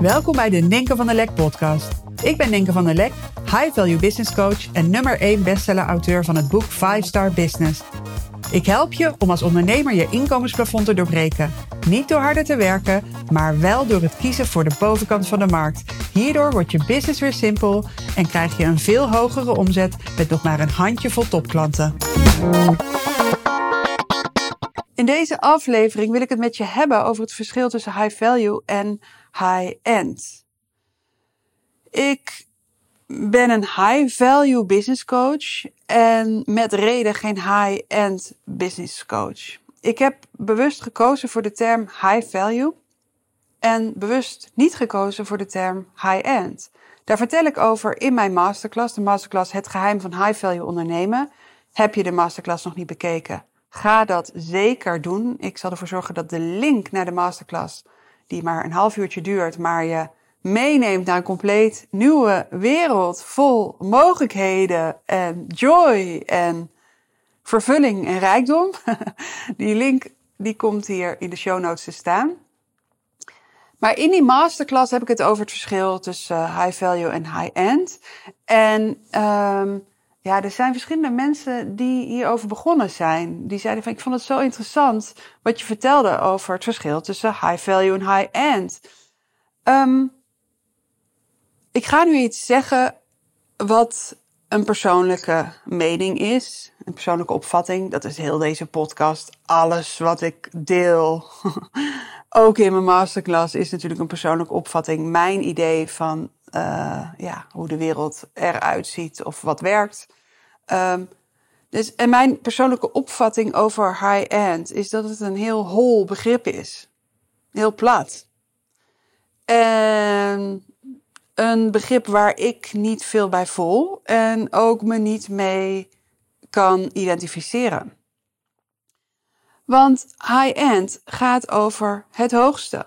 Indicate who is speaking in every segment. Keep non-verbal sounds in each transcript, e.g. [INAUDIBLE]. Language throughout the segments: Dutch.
Speaker 1: Welkom bij de Ninke van der Lek podcast. Ik ben Ninke van der Lek, high value business coach en nummer 1 bestseller auteur van het boek 5 Star Business. Ik help je om als ondernemer je inkomensplafond te doorbreken. Niet door harder te werken, maar wel door het kiezen voor de bovenkant van de markt. Hierdoor wordt je business weer simpel en krijg je een veel hogere omzet met nog maar een handjevol topklanten. In deze aflevering wil ik het met je hebben over het verschil tussen high value en high end. Ik ben een high value business coach en met reden geen high end business coach. Ik heb bewust gekozen voor de term high value en bewust niet gekozen voor de term high end. Daar vertel ik over in mijn masterclass, de masterclass Het geheim van high value ondernemen. Heb je de masterclass nog niet bekeken? Ga dat zeker doen. Ik zal ervoor zorgen dat de link naar de masterclass, die maar een half uurtje duurt, maar je meeneemt naar een compleet nieuwe wereld vol mogelijkheden en joy en vervulling en rijkdom. [LAUGHS] Die link die komt hier in de show notes te staan. Maar in die masterclass heb ik het over het verschil tussen eh, high value en high end. En um, ja, er zijn verschillende mensen die hierover begonnen zijn. Die zeiden van ik vond het zo interessant wat je vertelde over het verschil tussen high value en high end. Um, ik ga nu iets zeggen wat een persoonlijke mening is, een persoonlijke opvatting. Dat is heel deze podcast. Alles wat ik deel, [LAUGHS] ook in mijn masterclass, is natuurlijk een persoonlijke opvatting. Mijn idee van uh, ja, hoe de wereld eruit ziet of wat werkt. Um, dus, en mijn persoonlijke opvatting over high-end is dat het een heel hol begrip is. Heel plat. En een begrip waar ik niet veel bij voel en ook me niet mee kan identificeren. Want high-end gaat over het hoogste.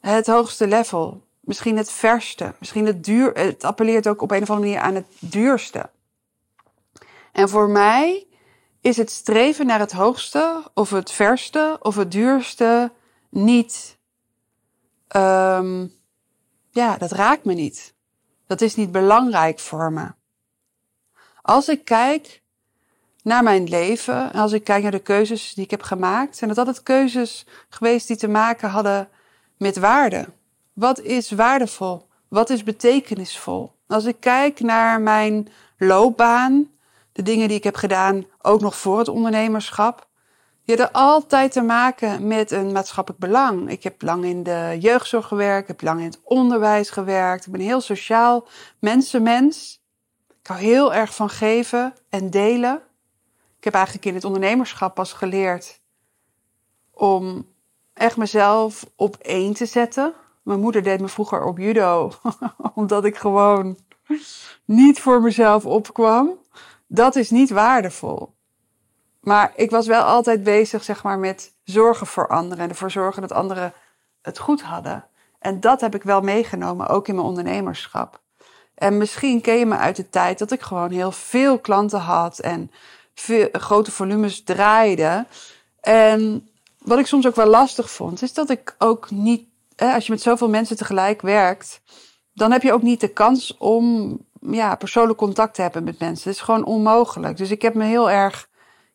Speaker 1: Het hoogste level. Misschien het verste. Misschien het duur. Het appelleert ook op een of andere manier aan het duurste. En voor mij is het streven naar het hoogste of het verste of het duurste niet. Um, ja, dat raakt me niet. Dat is niet belangrijk voor me. Als ik kijk naar mijn leven, als ik kijk naar de keuzes die ik heb gemaakt, zijn het altijd keuzes geweest die te maken hadden met waarde. Wat is waardevol? Wat is betekenisvol? Als ik kijk naar mijn loopbaan, de dingen die ik heb gedaan, ook nog voor het ondernemerschap, die hadden altijd te maken met een maatschappelijk belang. Ik heb lang in de jeugdzorg gewerkt, heb lang in het onderwijs gewerkt. Ik ben heel sociaal mensenmens. Ik hou heel erg van geven en delen. Ik heb eigenlijk in het ondernemerschap pas geleerd om echt mezelf op één te zetten. Mijn moeder deed me vroeger op judo, [LAUGHS] omdat ik gewoon niet voor mezelf opkwam. Dat is niet waardevol. Maar ik was wel altijd bezig, zeg maar, met zorgen voor anderen en ervoor zorgen dat anderen het goed hadden. En dat heb ik wel meegenomen, ook in mijn ondernemerschap. En misschien ken je me uit de tijd dat ik gewoon heel veel klanten had en grote volumes draaide. En wat ik soms ook wel lastig vond, is dat ik ook niet, als je met zoveel mensen tegelijk werkt, dan heb je ook niet de kans om ja, persoonlijk contact te hebben met mensen. Het is gewoon onmogelijk. Dus ik heb me heel erg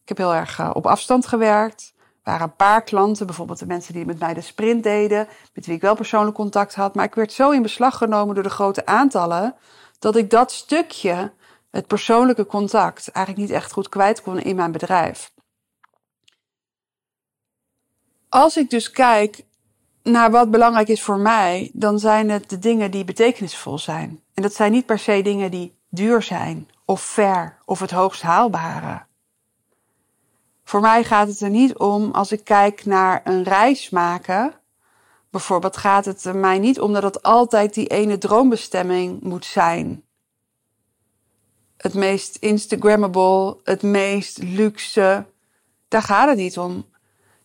Speaker 1: ik heb heel erg uh, op afstand gewerkt. Er waren een paar klanten, bijvoorbeeld de mensen die met mij de sprint deden, met wie ik wel persoonlijk contact had. Maar ik werd zo in beslag genomen door de grote aantallen, dat ik dat stukje, het persoonlijke contact, eigenlijk niet echt goed kwijt kon in mijn bedrijf. Als ik dus kijk naar wat belangrijk is voor mij, dan zijn het de dingen die betekenisvol zijn. En dat zijn niet per se dingen die duur zijn, of ver, of het hoogst haalbare. Voor mij gaat het er niet om, als ik kijk naar een reis maken, bijvoorbeeld, gaat het er mij niet om dat het altijd die ene droombestemming moet zijn. Het meest Instagrammable, het meest luxe. Daar gaat het niet om.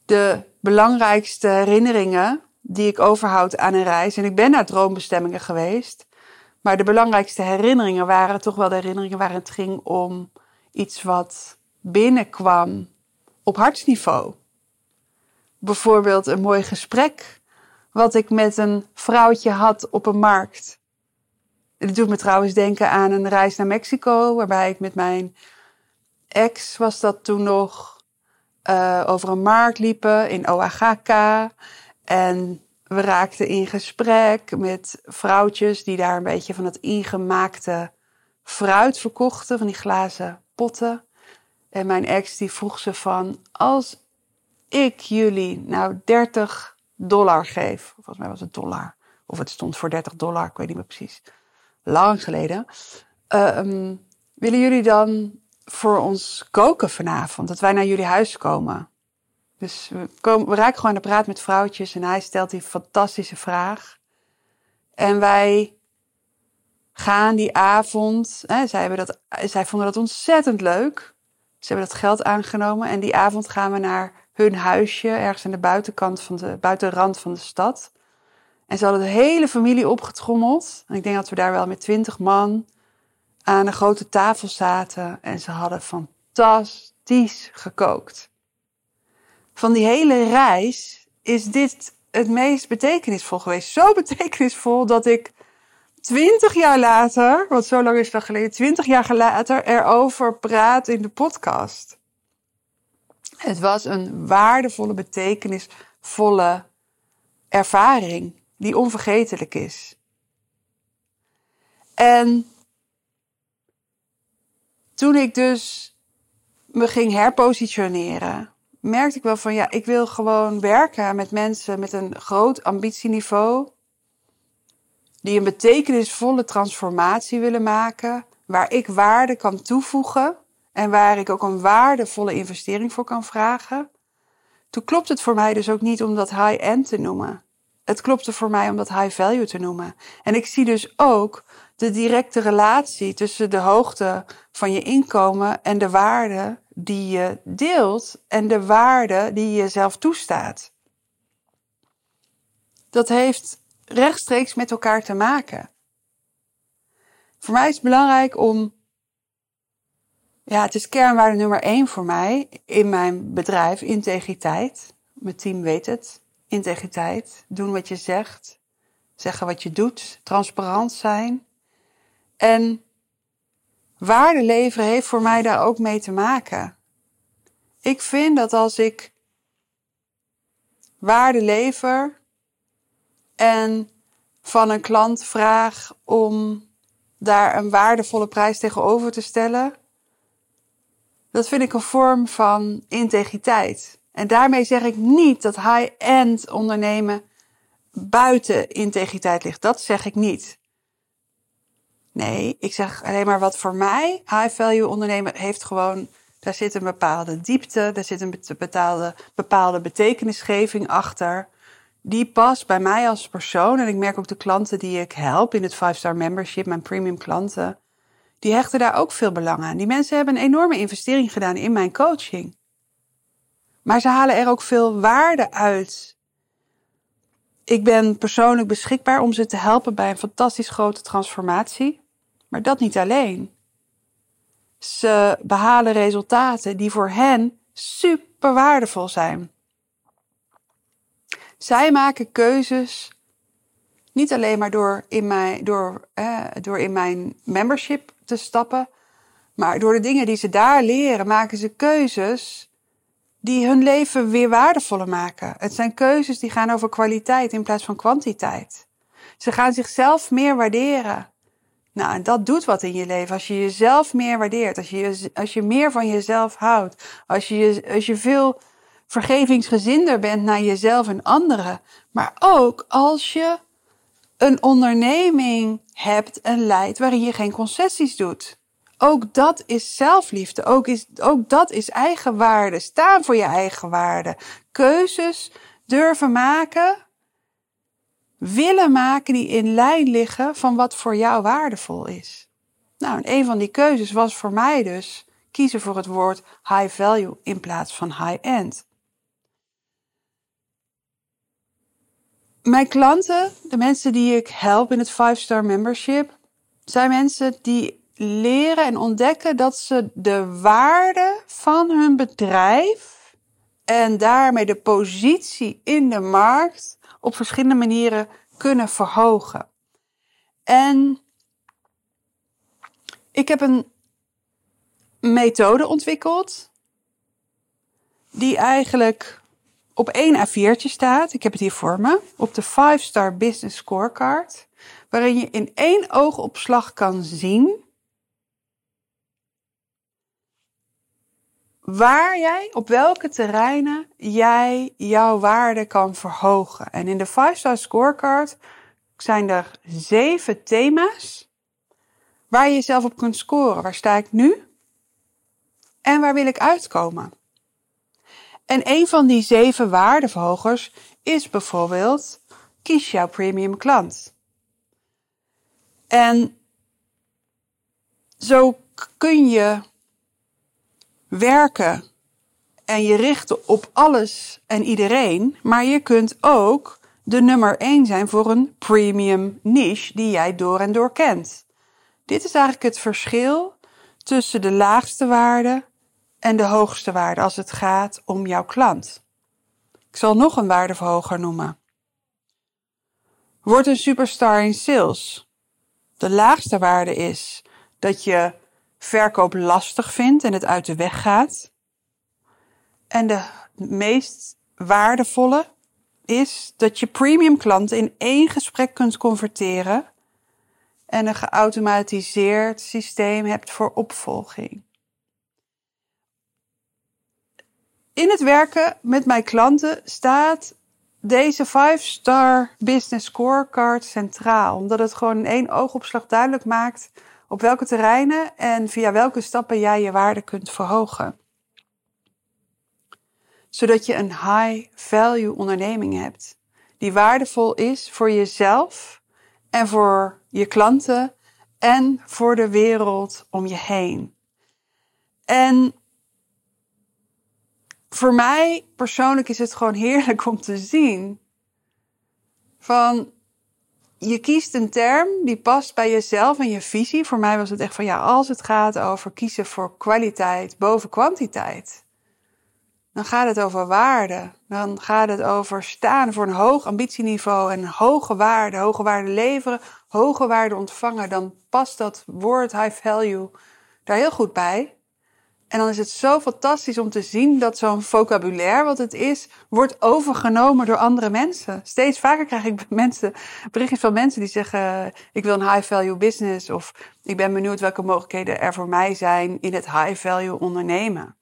Speaker 1: De belangrijkste herinneringen die ik overhoud aan een reis, en ik ben naar droombestemmingen geweest, maar de belangrijkste herinneringen waren toch wel de herinneringen waar het ging om iets wat binnenkwam op hartsniveau. Bijvoorbeeld een mooi gesprek wat ik met een vrouwtje had op een markt. Het doet me trouwens denken aan een reis naar Mexico, waarbij ik met mijn ex, was dat toen nog, uh, over een markt liepen in Oaxaca. En we raakten in gesprek met vrouwtjes die daar een beetje van het ingemaakte fruit verkochten, van die glazen potten. En mijn ex die vroeg ze van, als ik jullie nou 30 dollar geef, volgens mij was het dollar, of het stond voor 30 dollar, ik weet niet meer precies, lang geleden. Uh, willen jullie dan voor ons koken vanavond? Dat wij naar jullie huis komen? Dus we, komen, we raken gewoon aan de praat met vrouwtjes en hij stelt die fantastische vraag. En wij gaan die avond, hè, zij, hebben dat, zij vonden dat ontzettend leuk. Ze hebben dat geld aangenomen en die avond gaan we naar hun huisje, ergens aan de buitenkant van de buitenrand van de stad. En ze hadden de hele familie opgetrommeld. En ik denk dat we daar wel met twintig man aan een grote tafel zaten. En ze hadden fantastisch gekookt. Van die hele reis is dit het meest betekenisvol geweest. Zo [LAUGHS] betekenisvol dat ik twintig jaar later, want zo lang is dat geleden, twintig jaar later erover praat in de podcast. Het was een waardevolle, betekenisvolle ervaring die onvergetelijk is. En toen ik dus me ging herpositioneren, merkte ik wel van ja, ik wil gewoon werken met mensen met een groot ambitieniveau die een betekenisvolle transformatie willen maken, waar ik waarde kan toevoegen en waar ik ook een waardevolle investering voor kan vragen. Toen klopt het voor mij dus ook niet om dat high-end te noemen. Het klopte voor mij om dat high value te noemen. En ik zie dus ook de directe relatie tussen de hoogte van je inkomen en de waarde die je deelt en de waarde die je zelf toestaat. Dat heeft rechtstreeks met elkaar te maken. Voor mij is het belangrijk om, ja, het is kernwaarde nummer één voor mij in mijn bedrijf, integriteit. Mijn team weet het. Integriteit, doen wat je zegt, zeggen wat je doet, transparant zijn. En waarde leveren heeft voor mij daar ook mee te maken. Ik vind dat als ik waarde lever, en van een klant vraag om daar een waardevolle prijs tegenover te stellen, dat vind ik een vorm van integriteit. En daarmee zeg ik niet dat high-end ondernemen buiten integriteit ligt. Dat zeg ik niet. Nee, ik zeg alleen maar wat voor mij high-value ondernemen heeft gewoon, daar zit een bepaalde diepte, daar zit een bepaalde, bepaalde betekenisgeving achter die past bij mij als persoon. En ik merk ook de klanten die ik help in het 5-star membership, mijn premium klanten, die hechten daar ook veel belang aan. Die mensen hebben een enorme investering gedaan in mijn coaching. Maar ze halen er ook veel waarde uit. Ik ben persoonlijk beschikbaar om ze te helpen bij een fantastisch grote transformatie. Maar dat niet alleen. Ze behalen resultaten die voor hen super waardevol zijn. Zij maken keuzes niet alleen maar door in mijn, door, eh, door in mijn membership te stappen, maar door de dingen die ze daar leren, maken ze keuzes die hun leven weer waardevoller maken. Het zijn keuzes die gaan over kwaliteit in plaats van kwantiteit. Ze gaan zichzelf meer waarderen. Nou, en dat doet wat in je leven. Als je jezelf meer waardeert, als je, als je meer van jezelf houdt, als je, als je veel vergevingsgezinder bent naar jezelf en anderen. Maar ook als je een onderneming hebt en leidt waarin je geen concessies doet. Ook dat is zelfliefde. Ook, is, ook dat is eigenwaarde. Staan voor je eigen waarde. Keuzes durven maken. Willen maken die in lijn liggen van wat voor jou waardevol is. Nou, en een van die keuzes was voor mij dus kiezen voor het woord high value in plaats van high end. Mijn klanten, de mensen die ik help in het 5-star membership, zijn mensen die leren en ontdekken dat ze de waarde van hun bedrijf en daarmee de positie in de markt op verschillende manieren kunnen verhogen. En ik heb een methode ontwikkeld die eigenlijk op één A4'tje staat. Ik heb het hier voor me. Op de 5-star business scorecard. Waarin je in één oogopslag kan zien waar jij, op welke terreinen jij jouw waarde kan verhogen. En in de 5-star scorecard zijn er zeven thema's waar je jezelf op kunt scoren. Waar sta ik nu? En waar wil ik uitkomen? En een van die zeven waardeverhogers is bijvoorbeeld kies jouw premium klant. En zo kun je werken en je richten op alles en iedereen, maar je kunt ook de nummer 1 zijn voor een premium niche die jij door en door kent. Dit is eigenlijk het verschil tussen de laagste waarde en de hoogste waarde als het gaat om jouw klant. Ik zal nog een waardeverhoger noemen. Word een superstar in sales. De laagste waarde is dat je verkoop lastig vindt en het uit de weg gaat. En de meest waardevolle is dat je premium klanten in één gesprek kunt converteren en een geautomatiseerd systeem hebt voor opvolging. In het werken met mijn klanten staat deze 5-star business scorecard centraal, omdat het gewoon in één oogopslag duidelijk maakt op welke terreinen en via welke stappen jij je waarde kunt verhogen. Zodat je een high value onderneming hebt die waardevol is voor jezelf en voor je klanten en voor de wereld om je heen. En voor mij persoonlijk is het gewoon heerlijk om te zien van je kiest een term die past bij jezelf en je visie. Voor mij was het echt van ja, als het gaat over kiezen voor kwaliteit boven kwantiteit, dan gaat het over waarde. Dan gaat het over staan voor een hoog ambitieniveau en hoge waarde, hoge waarde leveren, hoge waarde ontvangen. Dan past dat woord high value daar heel goed bij. En dan is het zo fantastisch om te zien dat zo'n vocabulaire, wat het is, wordt overgenomen door andere mensen. Steeds vaker krijg ik mensen, berichtjes van mensen die zeggen: Ik wil een high value business. Of ik ben benieuwd welke mogelijkheden er voor mij zijn in het high value ondernemen.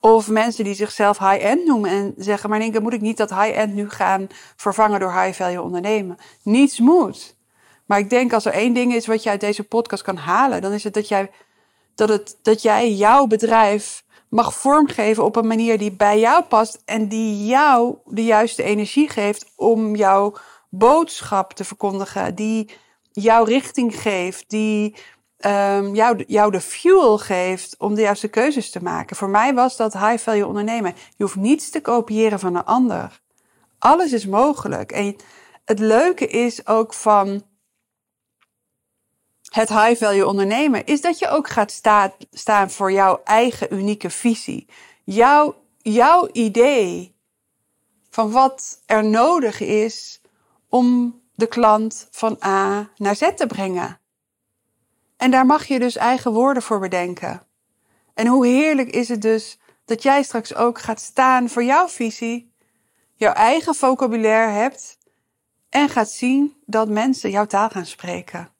Speaker 1: Of mensen die zichzelf high-end noemen en zeggen: Maar denk, moet ik niet dat high-end nu gaan vervangen door high value ondernemen? Niets moet. Maar ik denk als er één ding is wat je uit deze podcast kan halen, dan is het dat jij dat, het, dat jij jouw bedrijf mag vormgeven op een manier die bij jou past en die jou de juiste energie geeft om jouw boodschap te verkondigen, die jouw richting geeft, die um, jou, jou de fuel geeft om de juiste keuzes te maken. Voor mij was dat high value ondernemen. Je hoeft niets te kopiëren van een ander. Alles is mogelijk. En het leuke is ook van het high value ondernemen, is dat je ook gaat sta staan voor jouw eigen unieke visie. Jouw, jouw idee van wat er nodig is om de klant van A naar Z te brengen. En daar mag je dus eigen woorden voor bedenken. En hoe heerlijk is het dus dat jij straks ook gaat staan voor jouw visie, jouw eigen vocabulaire hebt en gaat zien dat mensen jouw taal gaan spreken.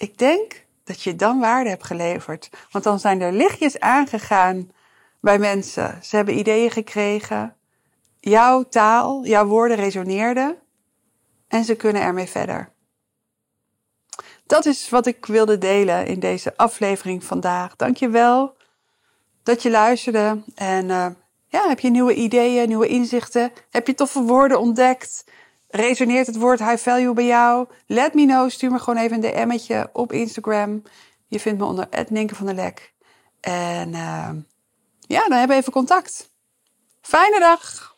Speaker 1: Ik denk dat je dan waarde hebt geleverd. Want dan zijn er lichtjes aangegaan bij mensen. Ze hebben ideeën gekregen. Jouw taal, jouw woorden resoneerden. En ze kunnen ermee verder. Dat is wat ik wilde delen in deze aflevering vandaag. Dankjewel dat je luisterde. En uh, ja, heb je nieuwe ideeën, nieuwe inzichten? Heb je toffe woorden ontdekt? Resoneert het woord high value bij jou? Let me know. Stuur me gewoon even een DM'tje op Instagram. Je vindt me onder Ninke van der Lek. En uh, ja, dan hebben we even contact. Fijne dag!